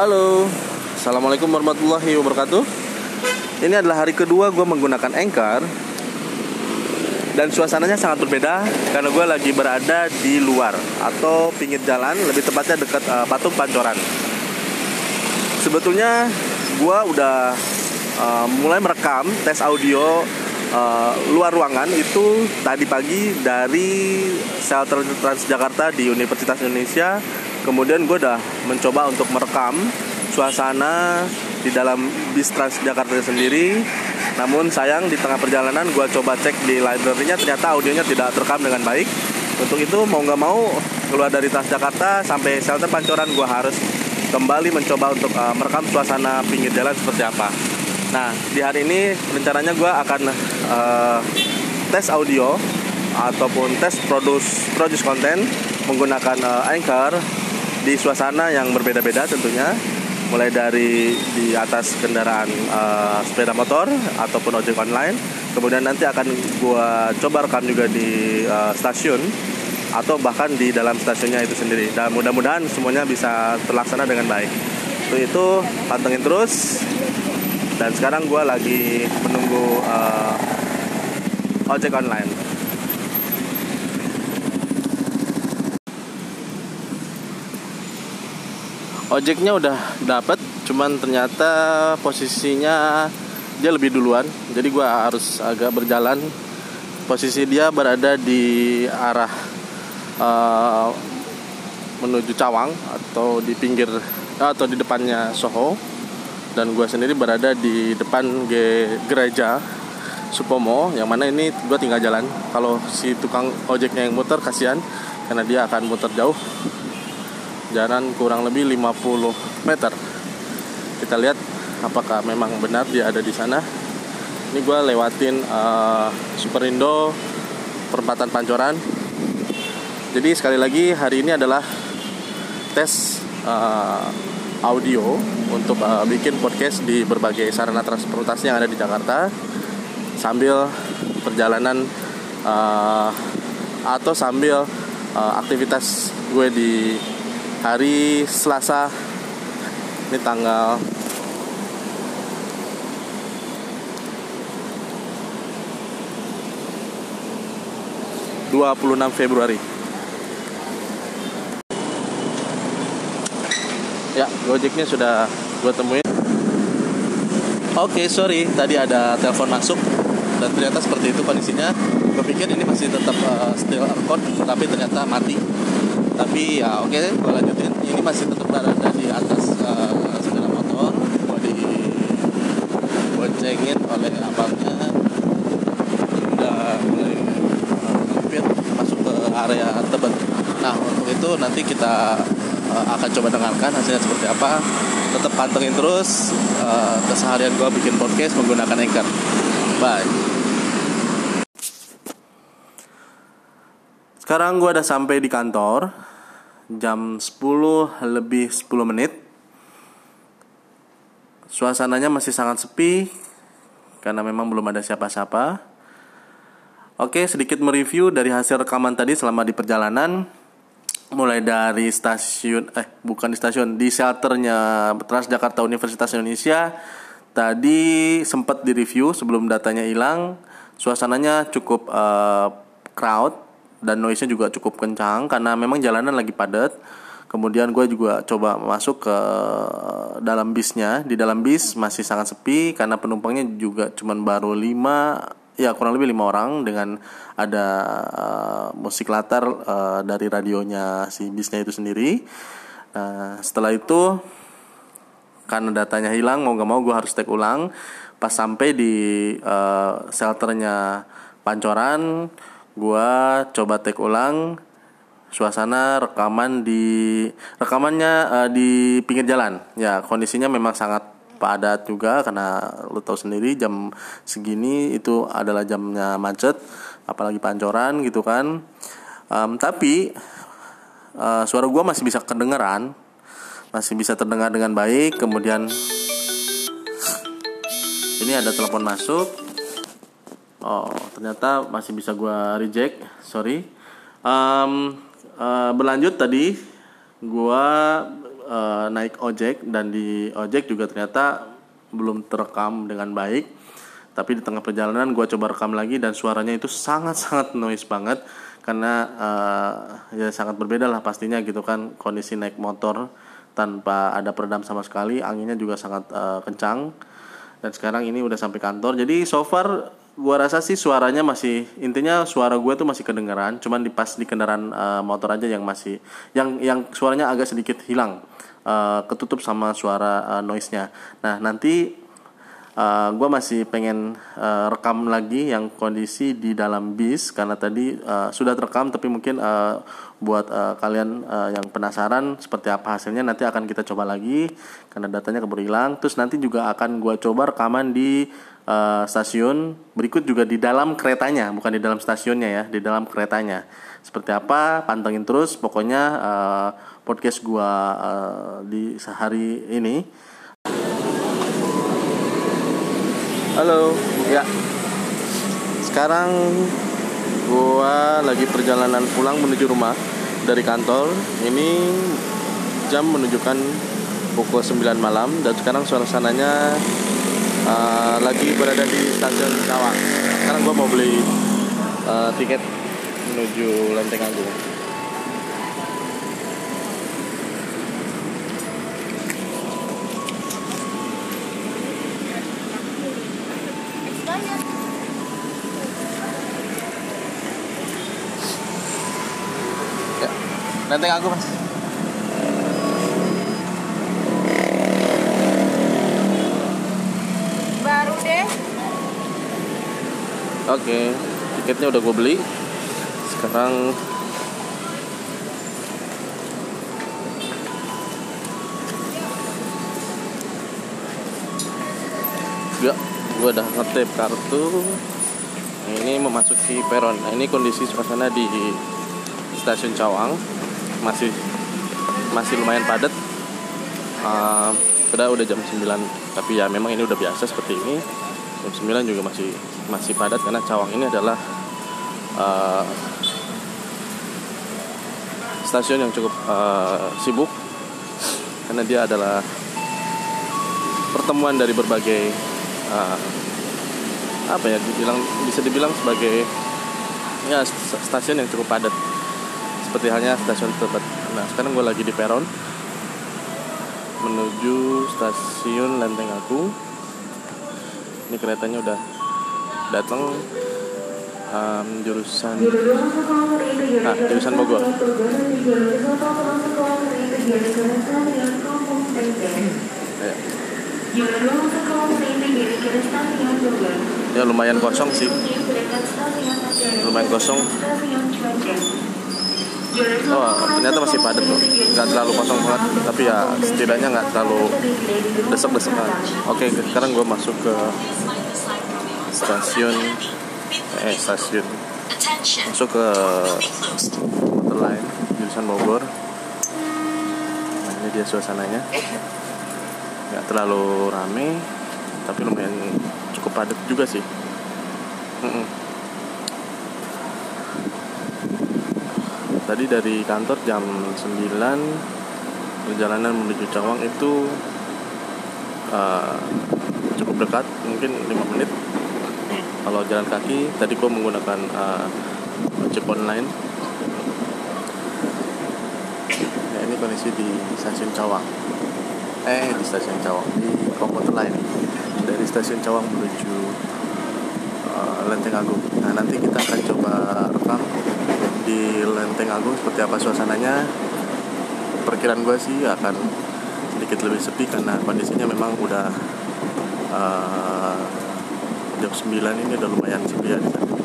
Halo, Assalamualaikum warahmatullahi wabarakatuh. Ini adalah hari kedua gue menggunakan Anchor. Dan suasananya sangat berbeda Karena gue lagi berada di luar Atau pinggir jalan, lebih tepatnya dekat uh, patung pancoran. Sebetulnya gue udah uh, mulai merekam tes audio uh, luar ruangan itu tadi pagi dari shelter Transjakarta di Universitas Indonesia. Kemudian gue udah mencoba untuk merekam suasana di dalam bis Transjakarta sendiri. Namun sayang di tengah perjalanan gue coba cek di library-nya ternyata audionya tidak terekam dengan baik. Untuk itu mau nggak mau keluar dari Transjakarta sampai shelter Pancoran gue harus kembali mencoba untuk uh, merekam suasana pinggir jalan seperti apa. Nah di hari ini rencananya gue akan uh, tes audio ataupun tes produce produce konten menggunakan uh, Anchor di suasana yang berbeda-beda tentunya mulai dari di atas kendaraan uh, sepeda motor ataupun ojek online. Kemudian nanti akan gua coba rekam juga di uh, stasiun atau bahkan di dalam stasiunnya itu sendiri. Dan mudah-mudahan semuanya bisa terlaksana dengan baik. Untuk itu pantengin terus. Dan sekarang gua lagi menunggu uh, ojek online ojeknya udah dapet cuman ternyata posisinya dia lebih duluan. Jadi gue harus agak berjalan. Posisi dia berada di arah uh, menuju Cawang atau di pinggir atau di depannya Soho. Dan gue sendiri berada di depan gereja Supomo yang mana ini gue tinggal jalan. Kalau si tukang ojeknya yang muter kasihan karena dia akan muter jauh jalan kurang lebih 50 meter. Kita lihat apakah memang benar dia ada di sana. Ini gue lewatin uh, Superindo perempatan Pancoran. Jadi sekali lagi hari ini adalah tes uh, audio untuk uh, bikin podcast di berbagai sarana transportasi yang ada di Jakarta sambil perjalanan uh, atau sambil uh, aktivitas gue di hari Selasa ini tanggal dua puluh enam Februari. Ya Gojeknya sudah gue temuin. Oke okay, sorry tadi ada telepon masuk dan ternyata seperti itu kondisinya. Gue pikir ini masih tetap uh, still record tapi ternyata mati tapi ya oke okay, gue lanjutin. Ini masih tetap berada di atas uh, sepeda motor. Gue di boncengin oleh abangnya. Udah mulai hampir masuk ke area Tebet. Nah untuk itu nanti kita uh, akan coba dengarkan hasilnya seperti apa. Tetap pantengin terus uh, keseharian gue bikin podcast menggunakan Anchor. Bye. Sekarang gue udah sampai di kantor jam 10 lebih 10 menit. Suasananya masih sangat sepi karena memang belum ada siapa-siapa. Oke, sedikit mereview dari hasil rekaman tadi selama di perjalanan. Mulai dari stasiun eh bukan di stasiun, di shelternya Transjakarta Universitas Indonesia. Tadi sempat direview sebelum datanya hilang. Suasananya cukup uh, crowd dan noise-nya juga cukup kencang karena memang jalanan lagi padat. Kemudian gue juga coba masuk ke dalam bisnya. Di dalam bis masih sangat sepi karena penumpangnya juga cuma baru 5 ya kurang lebih lima orang dengan ada uh, musik latar uh, dari radionya si bisnya itu sendiri. Nah, setelah itu karena datanya hilang mau gak mau gue harus take ulang pas sampai di uh, shelternya Pancoran gua coba take ulang suasana rekaman di rekamannya uh, di pinggir jalan. Ya kondisinya memang sangat padat juga karena lu tahu sendiri jam segini itu adalah jamnya macet apalagi pancoran gitu kan. Um, tapi uh, suara gua masih bisa kedengeran masih bisa terdengar dengan baik kemudian ini ada telepon masuk oh ternyata masih bisa gue reject. Sorry. Um, uh, berlanjut tadi gue uh, naik ojek dan di ojek juga ternyata belum terekam dengan baik. Tapi di tengah perjalanan gue coba rekam lagi dan suaranya itu sangat sangat noise banget karena uh, ya sangat berbeda lah pastinya gitu kan kondisi naik motor tanpa ada peredam sama sekali anginnya juga sangat uh, kencang. Dan sekarang ini udah sampai kantor. Jadi so far gua rasa sih suaranya masih intinya suara gue tuh masih kedengeran cuman di pas di kendaraan uh, motor aja yang masih yang yang suaranya agak sedikit hilang uh, ketutup sama suara uh, noise-nya. Nah nanti uh, gue masih pengen uh, rekam lagi yang kondisi di dalam bis karena tadi uh, sudah terekam tapi mungkin uh, buat uh, kalian uh, yang penasaran seperti apa hasilnya nanti akan kita coba lagi karena datanya keburu hilang. Terus nanti juga akan gue coba rekaman di uh, stasiun berikut juga di dalam keretanya bukan di dalam stasiunnya ya di dalam keretanya. Seperti apa pantengin terus pokoknya uh, podcast gue uh, di sehari ini halo. Ya. Sekarang gua lagi perjalanan pulang menuju rumah dari kantor. Ini jam menunjukkan pukul 9 malam dan sekarang suasananya uh, lagi berada di stasiun Cawang. Sekarang gua mau beli uh, tiket menuju Lenteng Agung Lenteng aku mas. Baru deh. Oke, tiketnya udah gue beli. Sekarang Ya, gue udah ngetip kartu. Ini memasuki peron. Nah, ini kondisi suasana di stasiun Cawang masih masih lumayan padat. Uh, udah udah jam 9 tapi ya memang ini udah biasa seperti ini. Jam 9 juga masih masih padat karena Cawang ini adalah uh, stasiun yang cukup uh, sibuk. Karena dia adalah pertemuan dari berbagai uh, apa ya dibilang bisa dibilang sebagai ya stasiun yang cukup padat seperti halnya stasiun Tebet. Nah sekarang gue lagi di peron menuju stasiun Lenteng Agung. Ini keretanya udah datang um, jurusan ah jurusan Bogor. Ya lumayan kosong sih lumayan kosong oh ternyata masih padat tuh nggak terlalu kosong banget tapi ya setidaknya nggak terlalu desek-desek oke sekarang gue masuk ke stasiun eh stasiun. Masuk ke motor lain jurusan Bogor. Nah ini dia suasananya. Nggak terlalu rame tapi lumayan cukup padat juga sih. Mm -mm. Tadi dari kantor jam 9 perjalanan menuju Cawang itu uh, cukup dekat mungkin 5 menit. Kalau jalan kaki tadi gue menggunakan uh, ojek online. Ya ini kondisi di stasiun Cawang. Eh di stasiun Cawang di komuter lain. Dari stasiun Cawang menuju uh, Lenteng Agung. Nah nanti kita akan coba rekam di Lenteng Agung seperti apa suasananya perkiraan gue sih akan sedikit lebih sepi karena kondisinya memang udah uh, jam 9 ini udah lumayan sepi ya di sana.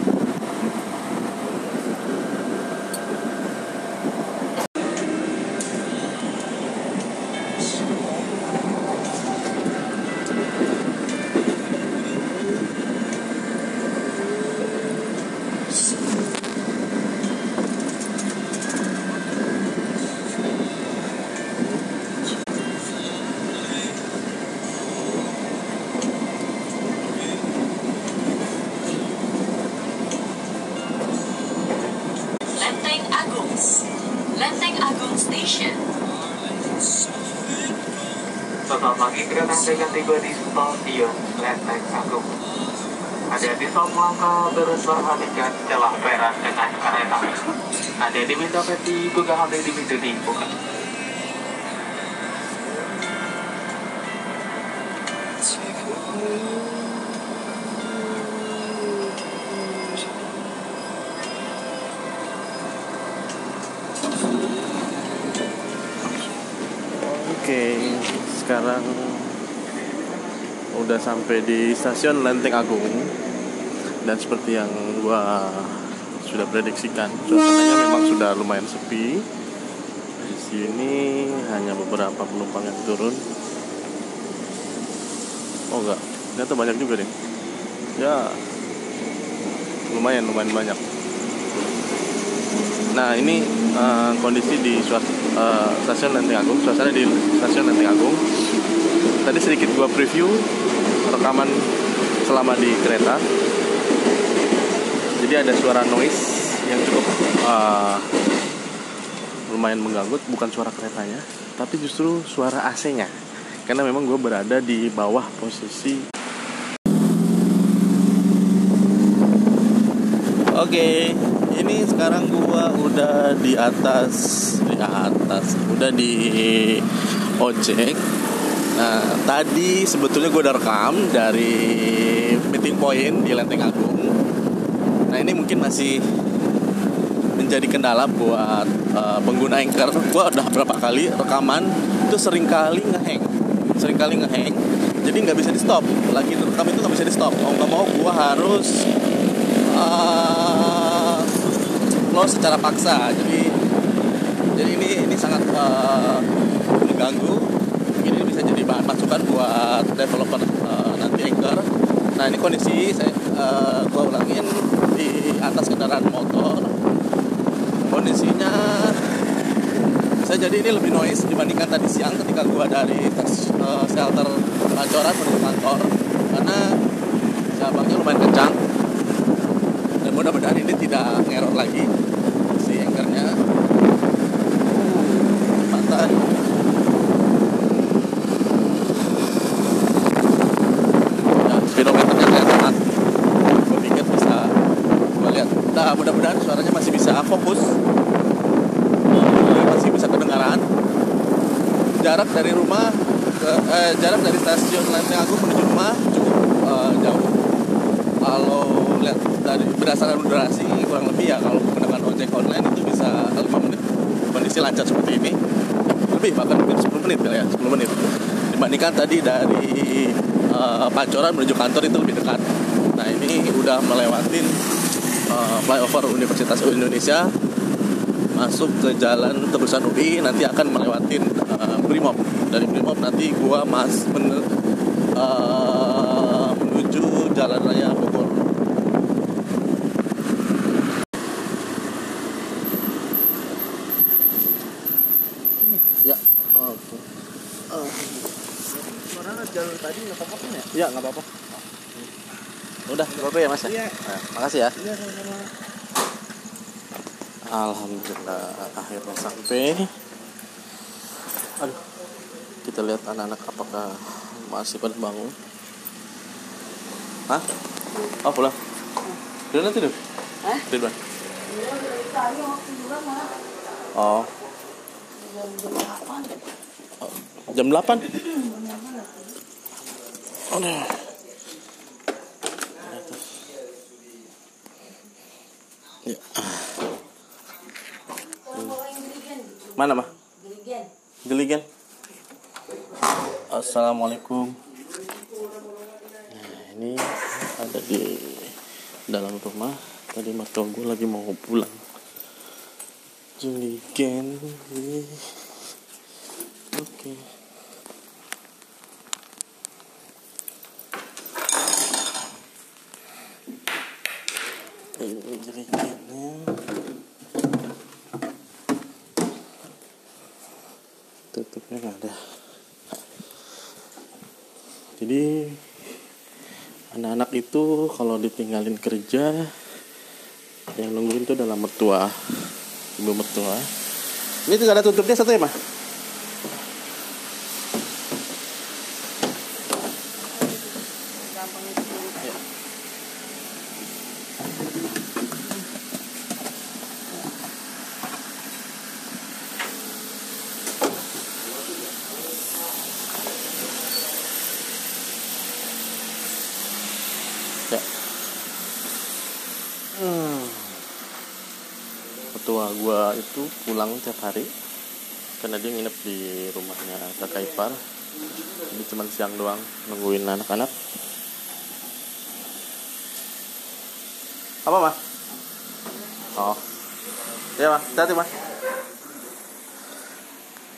Lenteng Agung. Lenteng Agung Station. Selamat pagi, kereta akan tiba di stasiun Agung. Hati-hati saat melangkah terus perhatikan celah peran dengan kereta. Ada yang diminta peti buka ada yang diminta dibuka. Oke, sekarang udah sampai di stasiun Lenteng Agung dan seperti yang gua sudah prediksikan, suasananya memang sudah lumayan sepi. Di sini hanya beberapa penumpang yang turun. Oh enggak, ternyata banyak juga deh. Ya, lumayan lumayan banyak. Nah ini uh, kondisi di uh, stasiun Lenteng Agung, suasana di stasiun Lenteng Agung. Tadi sedikit gua preview rekaman selama di kereta. Jadi ada suara noise yang cukup uh, lumayan mengganggu, bukan suara keretanya, tapi justru suara AC-nya. Karena memang gue berada di bawah posisi Oke, ini sekarang gua udah di atas di atas, udah di ojek. Nah, tadi sebetulnya gue udah rekam dari meeting point di Lenteng Agung. Nah, ini mungkin masih menjadi kendala buat uh, pengguna Anchor. Gue udah berapa kali rekaman itu sering kali ngeheng, sering kali ngeheng. Jadi nggak bisa di stop. Lagi rekam itu nggak bisa di stop. Mau nggak mau gue harus uh, close secara paksa jadi jadi ini ini sangat uh, mengganggu bisa jadi bahan masukan buat developer uh, nanti anchor. Nah ini kondisi saya uh, gua ulangin di atas kendaraan motor. Kondisinya bisa jadi ini lebih noise dibandingkan tadi siang ketika gua dari uh, shelter Pancoran menuju kantor. Karena cabangnya lumayan kencang. Dan mudah-mudahan ini tidak ngeror lagi si anchornya kecepatan nah, speedometernya terlihat sangat gue pikir bisa gue lihat nah mudah-mudahan suaranya masih bisa fokus. Masih bisa kedengaran. Jarak dari rumah ke, eh, jarak dari stasiun Lenteng Agung menuju rumah cukup eh, jauh. Kalau lihat dari berdasarkan durasi kurang lebih ya kalau menggunakan ojek online itu bisa 5 menit. Kondisi lancar seperti ini lebih bahkan mungkin 10 menit ya 10 menit. Dibandingkan tadi dari uh, Pancoran menuju kantor itu lebih dekat. Nah ini udah melewatin uh, flyover Universitas Indonesia masuk ke jalan terusan UI nanti akan melewatin uh, Brimob. Dari Brimob nanti gua mas men, uh, menuju jalan raya Bogor. Ya. Oke. Uh, Karena jalur tadi nggak apa-apa ya? ya nggak apa-apa udah nggak apa ya mas ya Iya. Nah, makasih ya Iya sama-sama. Alhamdulillah akhirnya sampai. Aduh, kita lihat anak-anak apakah masih pada bangun. Hah? Oh pulang. Ridwan tidur? Hah? Ridwan. Oh. Oh, Jam 8? Aduh. Mana mah? Geligen. Assalamualaikum. Nah, ini ada di dalam rumah. Tadi mertua gue lagi mau pulang. Geligen. Oke. Ini jeligennya. tutupnya nggak ada jadi anak-anak itu kalau ditinggalin kerja yang nungguin itu adalah mertua ibu mertua. Ini tidak ada tutupnya satu ya mah gua itu pulang tiap hari karena dia nginep di rumahnya kakak ipar. Jadi cuma siang doang nungguin anak-anak. Apa mas? Oh. Ya mas. Hati mas.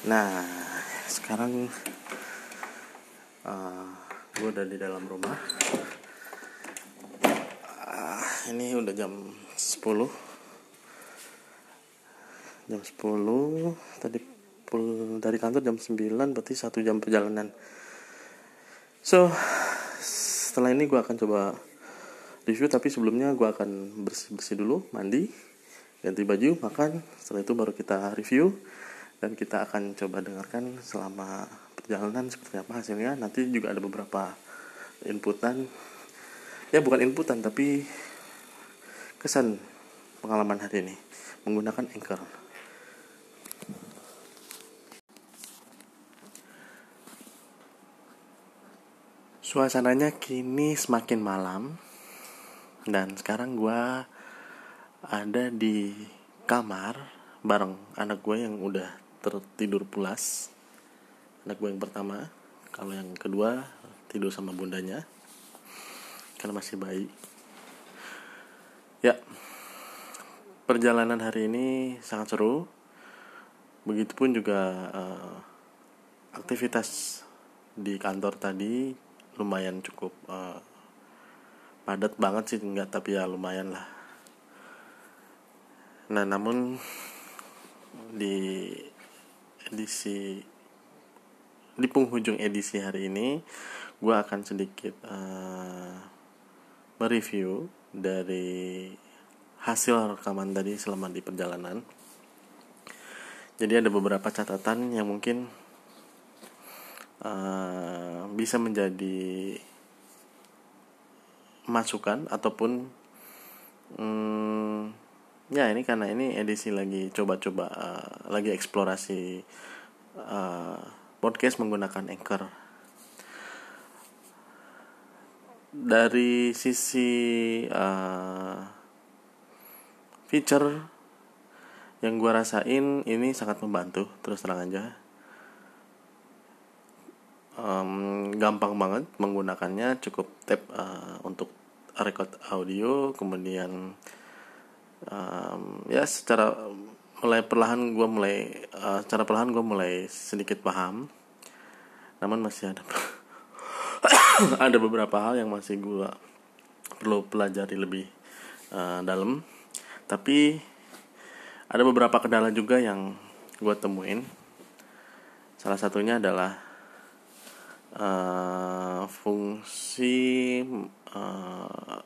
Nah sekarang uh, gue udah di dalam rumah. Uh, ini udah jam 10 jam 10 tadi pul dari kantor jam 9 berarti satu jam perjalanan. So setelah ini gue akan coba review tapi sebelumnya gue akan bersih bersih dulu mandi ganti baju makan. Setelah itu baru kita review dan kita akan coba dengarkan selama perjalanan seperti apa hasilnya. Nanti juga ada beberapa inputan. Ya bukan inputan tapi kesan pengalaman hari ini menggunakan anchor Suasananya kini semakin malam dan sekarang gue ada di kamar bareng anak gue yang udah tertidur pulas. Anak gue yang pertama, kalau yang kedua tidur sama bundanya karena masih bayi. Ya, perjalanan hari ini sangat seru. Begitupun juga uh, aktivitas di kantor tadi lumayan cukup uh, padat banget sih enggak tapi ya lumayan lah. Nah namun di edisi di penghujung edisi hari ini gue akan sedikit uh, mereview dari hasil rekaman tadi selama di perjalanan. Jadi ada beberapa catatan yang mungkin uh, bisa menjadi masukan ataupun um, ya ini karena ini edisi lagi coba-coba uh, lagi eksplorasi uh, podcast menggunakan anchor. Dari sisi uh, feature yang gue rasain ini sangat membantu terus terang aja um, gampang banget menggunakannya cukup tap uh, untuk record audio kemudian um, ya secara mulai perlahan gue mulai uh, secara perlahan gue mulai sedikit paham. Namun masih ada ada beberapa hal yang masih gue perlu pelajari lebih uh, dalam. Tapi ada beberapa kendala juga yang gue temuin. Salah satunya adalah uh, fungsi uh,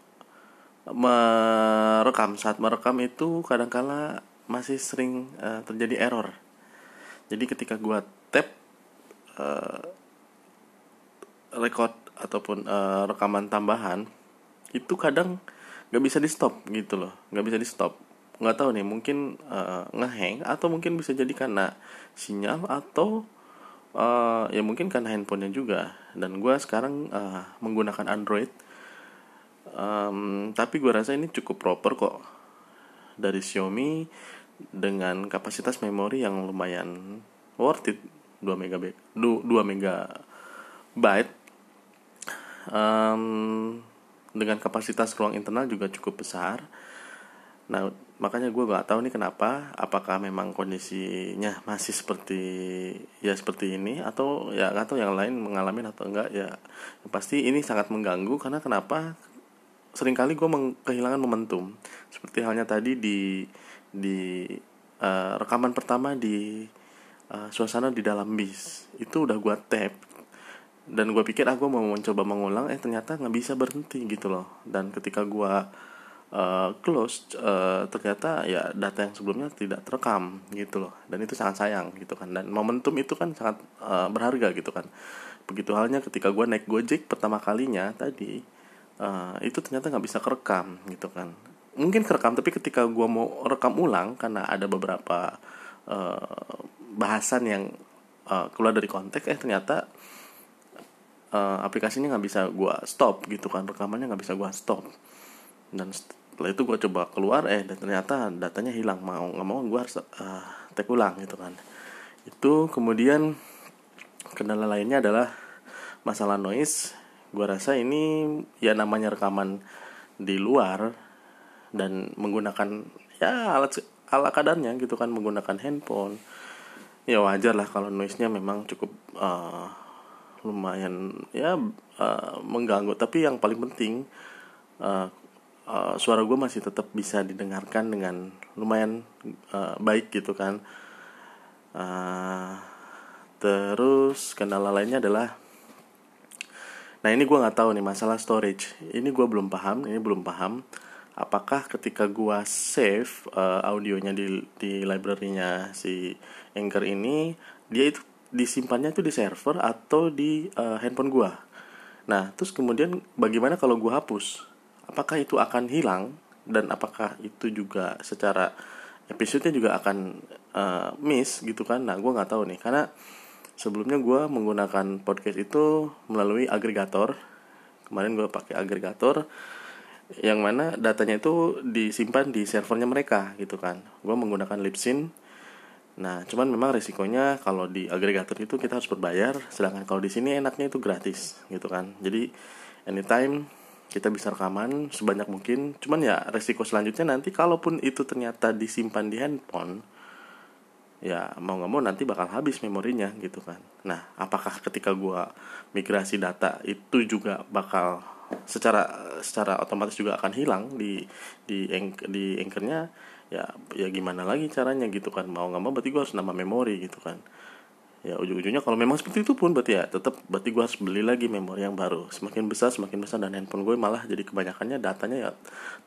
merekam. Saat merekam itu kadangkala masih sering uh, terjadi error. Jadi ketika gua tap uh, record ataupun uh, rekaman tambahan itu kadang nggak bisa di stop gitu loh. Nggak bisa di stop nggak tahu nih mungkin uh, ngehang atau mungkin bisa jadi karena sinyal atau uh, ya mungkin karena handphonenya juga. Dan gue sekarang uh, menggunakan Android. Um, tapi gue rasa ini cukup proper kok. Dari Xiaomi dengan kapasitas memori yang lumayan worth it. 2 megabyte 2 megabyte. Um, dengan kapasitas ruang internal juga cukup besar. Nah makanya gue gak tahu nih kenapa apakah memang kondisinya masih seperti ya seperti ini atau ya gak tahu yang lain mengalami atau enggak ya pasti ini sangat mengganggu. Karena kenapa? Seringkali gue kehilangan momentum. Seperti halnya tadi di di uh, rekaman pertama di uh, suasana di dalam bis. Itu udah gue tap. Dan gue pikir aku ah, mau mencoba mengulang. Eh ternyata nggak bisa berhenti gitu loh. Dan ketika gue uh, close uh, ternyata ya data yang sebelumnya tidak terekam gitu loh. Dan itu sangat sayang gitu kan. Dan momentum itu kan sangat uh, berharga gitu kan. Begitu halnya ketika gue naik gojek pertama kalinya tadi uh, itu ternyata nggak bisa kerekam gitu kan. Mungkin kerekam tapi ketika gue mau rekam ulang karena ada beberapa uh, bahasan yang uh, keluar dari konteks eh ternyata uh, aplikasinya nggak bisa gue stop gitu kan. Rekamannya nggak bisa gue stop. Dan setelah itu gue coba keluar eh dan ternyata datanya hilang. Mau nggak mau gue harus uh, tag ulang gitu kan. Itu kemudian kendala lainnya adalah masalah noise. Gue rasa ini ya namanya rekaman di luar dan menggunakan ya alat ala kadarnya gitu kan menggunakan handphone. Ya wajar lah kalau noise nya memang cukup uh, lumayan ya uh, mengganggu. Tapi yang paling penting uh, uh, suara gue masih tetap bisa didengarkan dengan lumayan uh, baik gitu kan uh, terus kendala lainnya adalah nah ini gue nggak tahu nih masalah storage ini gue belum paham ini belum paham apakah ketika gue save uh, audionya di di library-nya si Anchor ini dia itu disimpannya tuh di server atau di uh, handphone gua. Nah, terus kemudian bagaimana kalau gua hapus? Apakah itu akan hilang dan apakah itu juga secara episode-nya juga akan uh, miss gitu kan? Nah, gua nggak tahu nih karena sebelumnya gua menggunakan podcast itu melalui agregator. Kemarin gua pakai agregator yang mana datanya itu disimpan di servernya mereka gitu kan. Gua menggunakan Libsyn Nah, cuman memang resikonya kalau di agregator itu kita harus berbayar, sedangkan kalau di sini enaknya itu gratis gitu kan. Jadi anytime kita bisa rekaman sebanyak mungkin. Cuman ya resiko selanjutnya nanti kalaupun itu ternyata disimpan di handphone, ya mau nggak mau nanti bakal habis memorinya gitu kan. Nah, apakah ketika gua migrasi data itu juga bakal secara secara otomatis juga akan hilang di di di anchornya ya ya gimana lagi caranya gitu kan mau nggak mau berarti gue harus nambah memori gitu kan ya ujung-ujungnya kalau memang seperti itu pun berarti ya tetap berarti gue harus beli lagi memori yang baru. Semakin besar semakin besar dan handphone gue malah jadi kebanyakannya datanya ya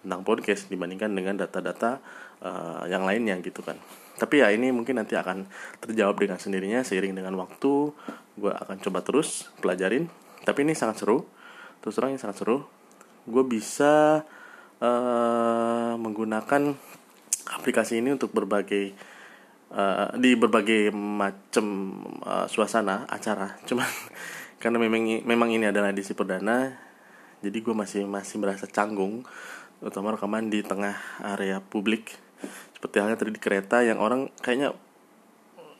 tentang podcast dibandingkan dengan data-data uh, yang lainnya gitu kan. Tapi ya ini mungkin nanti akan terjawab dengan sendirinya seiring dengan waktu. Gue akan coba terus pelajarin. Tapi ini sangat seru. Terus terang ini sangat seru. Gue bisa uh, menggunakan aplikasi ini untuk berbagai uh, di berbagai macam uh, suasana acara. Cuman karena memang memang ini adalah edisi perdana jadi gue masih masih merasa canggung terutama rekaman di tengah area publik. Seperti halnya tadi di kereta yang orang kayaknya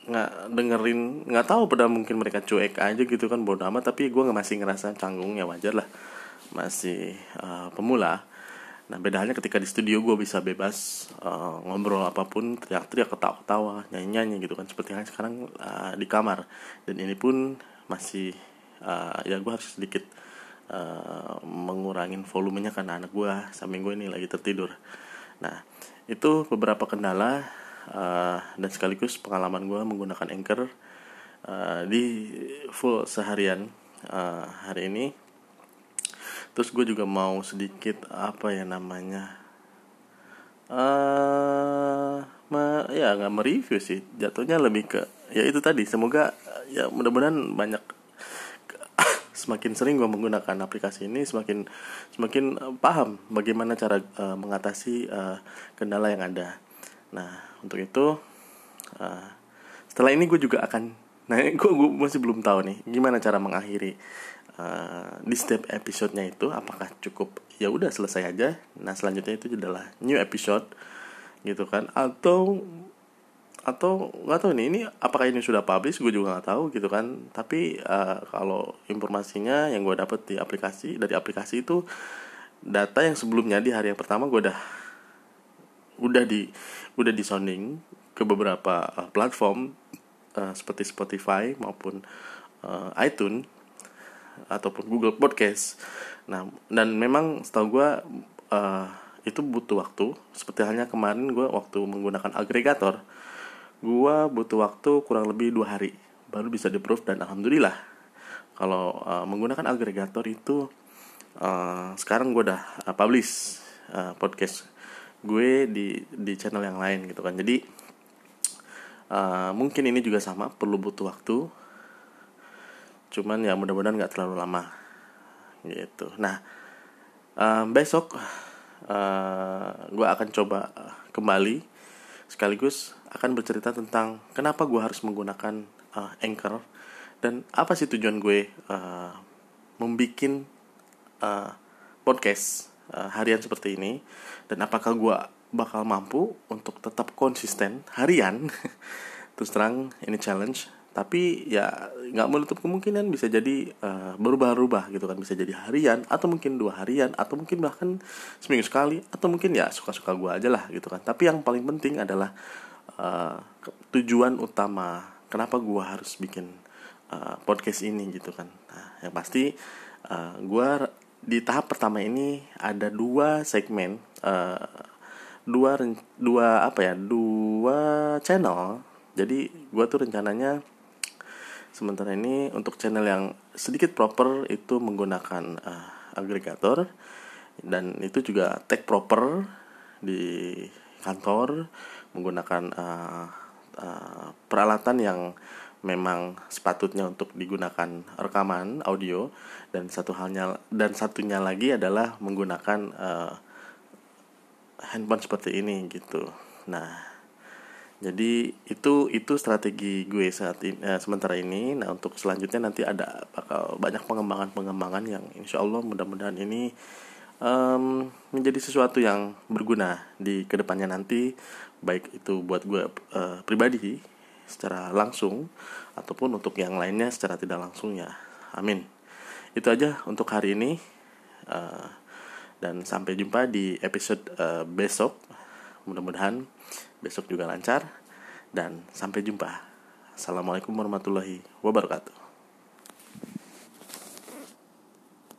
nggak dengerin nggak tahu pada mungkin mereka cuek aja gitu kan bodoh amat. Tapi gue nggak masih ngerasa canggung ya wajar lah. Masih uh, pemula Nah beda halnya ketika di studio gue bisa bebas uh, ngobrol apa pun, teriak-teriak, ketawa-ketawa, nyanyi-nyanyi gitu kan seperti halnya sekarang uh, di kamar. Dan ini pun masih uh, ya gue harus sedikit uh, mengurangin volumenya karena anak gue samping gue ini lagi tertidur. Nah itu beberapa kendala uh, dan sekaligus pengalaman gue menggunakan anchor uh, di full seharian uh, hari ini terus gue juga mau sedikit apa ya namanya uh, ya nggak mereview sih. Jatuhnya lebih ke ya itu tadi semoga ya mudah-mudahan banyak semakin sering gue menggunakan aplikasi ini semakin semakin uh, paham bagaimana cara uh, mengatasi uh, kendala yang ada. Nah untuk itu uh, setelah ini gue juga akan nah gue masih belum tahu nih gimana cara mengakhiri uh, di setiap episodenya itu apakah cukup ya udah selesai aja. Nah selanjutnya itu adalah new episode gitu kan. Atau atau nggak tahu nih ini apakah ini sudah publish? Gue juga nggak tahu gitu kan. Tapi uh, kalau informasinya yang gue dapat di aplikasi dari aplikasi itu data yang sebelumnya di hari yang pertama gue udah udah di udah di sounding ke beberapa uh, platform uh, seperti Spotify maupun uh, iTunes ataupun Google Podcast. Nah, dan memang setahu gue uh, itu butuh waktu. Seperti halnya kemarin gue waktu menggunakan agregator, gue butuh waktu kurang lebih dua hari baru bisa di proof dan alhamdulillah kalau uh, menggunakan agregator itu uh, sekarang gue udah uh, publish uh, podcast gue di di channel yang lain gitu kan jadi uh, mungkin ini juga sama perlu butuh waktu cuman ya mudah-mudahan nggak terlalu lama. Gitu. Nah um, besok uh, eh, gue akan coba kembali sekaligus akan bercerita tentang kenapa gue harus menggunakan uh, anchor dan apa sih tujuan gue uh, membuat uh, podcast uh, harian seperti ini dan apakah gue bakal mampu untuk tetap konsisten harian. Terus terang ini challenge tapi ya nggak menutup kemungkinan bisa jadi uh, berubah-ubah gitu kan. Bisa jadi harian atau mungkin dua harian atau mungkin bahkan seminggu sekali atau mungkin ya suka-suka gue aja lah gitu kan. Tapi yang paling penting adalah uh, tujuan utama kenapa gue harus bikin uh, podcast ini gitu kan. Nah, yang pasti uh, gue di tahap pertama ini ada dua segmen uh, dua dua apa ya dua channel. Jadi gue tuh rencananya sementara ini untuk channel yang sedikit proper itu menggunakan uh, agregator dan itu juga tag proper di kantor menggunakan uh, uh, peralatan yang memang sepatutnya untuk digunakan rekaman audio dan satu halnya dan satunya lagi adalah menggunakan uh, handphone seperti ini gitu. Nah, jadi itu itu strategi gue saat ini eh, sementara ini. Nah untuk selanjutnya nanti ada bakal banyak pengembangan pengembangan yang insya Allah mudah-mudahan ini um, menjadi sesuatu yang berguna di ke depannya nanti. Baik itu buat gue uh, pribadi secara langsung ataupun untuk yang lainnya secara tidak langsung ya. Amin. Itu aja untuk hari ini. Uh, dan sampai jumpa di episode uh, besok. Mudah-mudahan besok juga lancar dan sampai jumpa. Assalamualaikum warahmatullahi wabarakatuh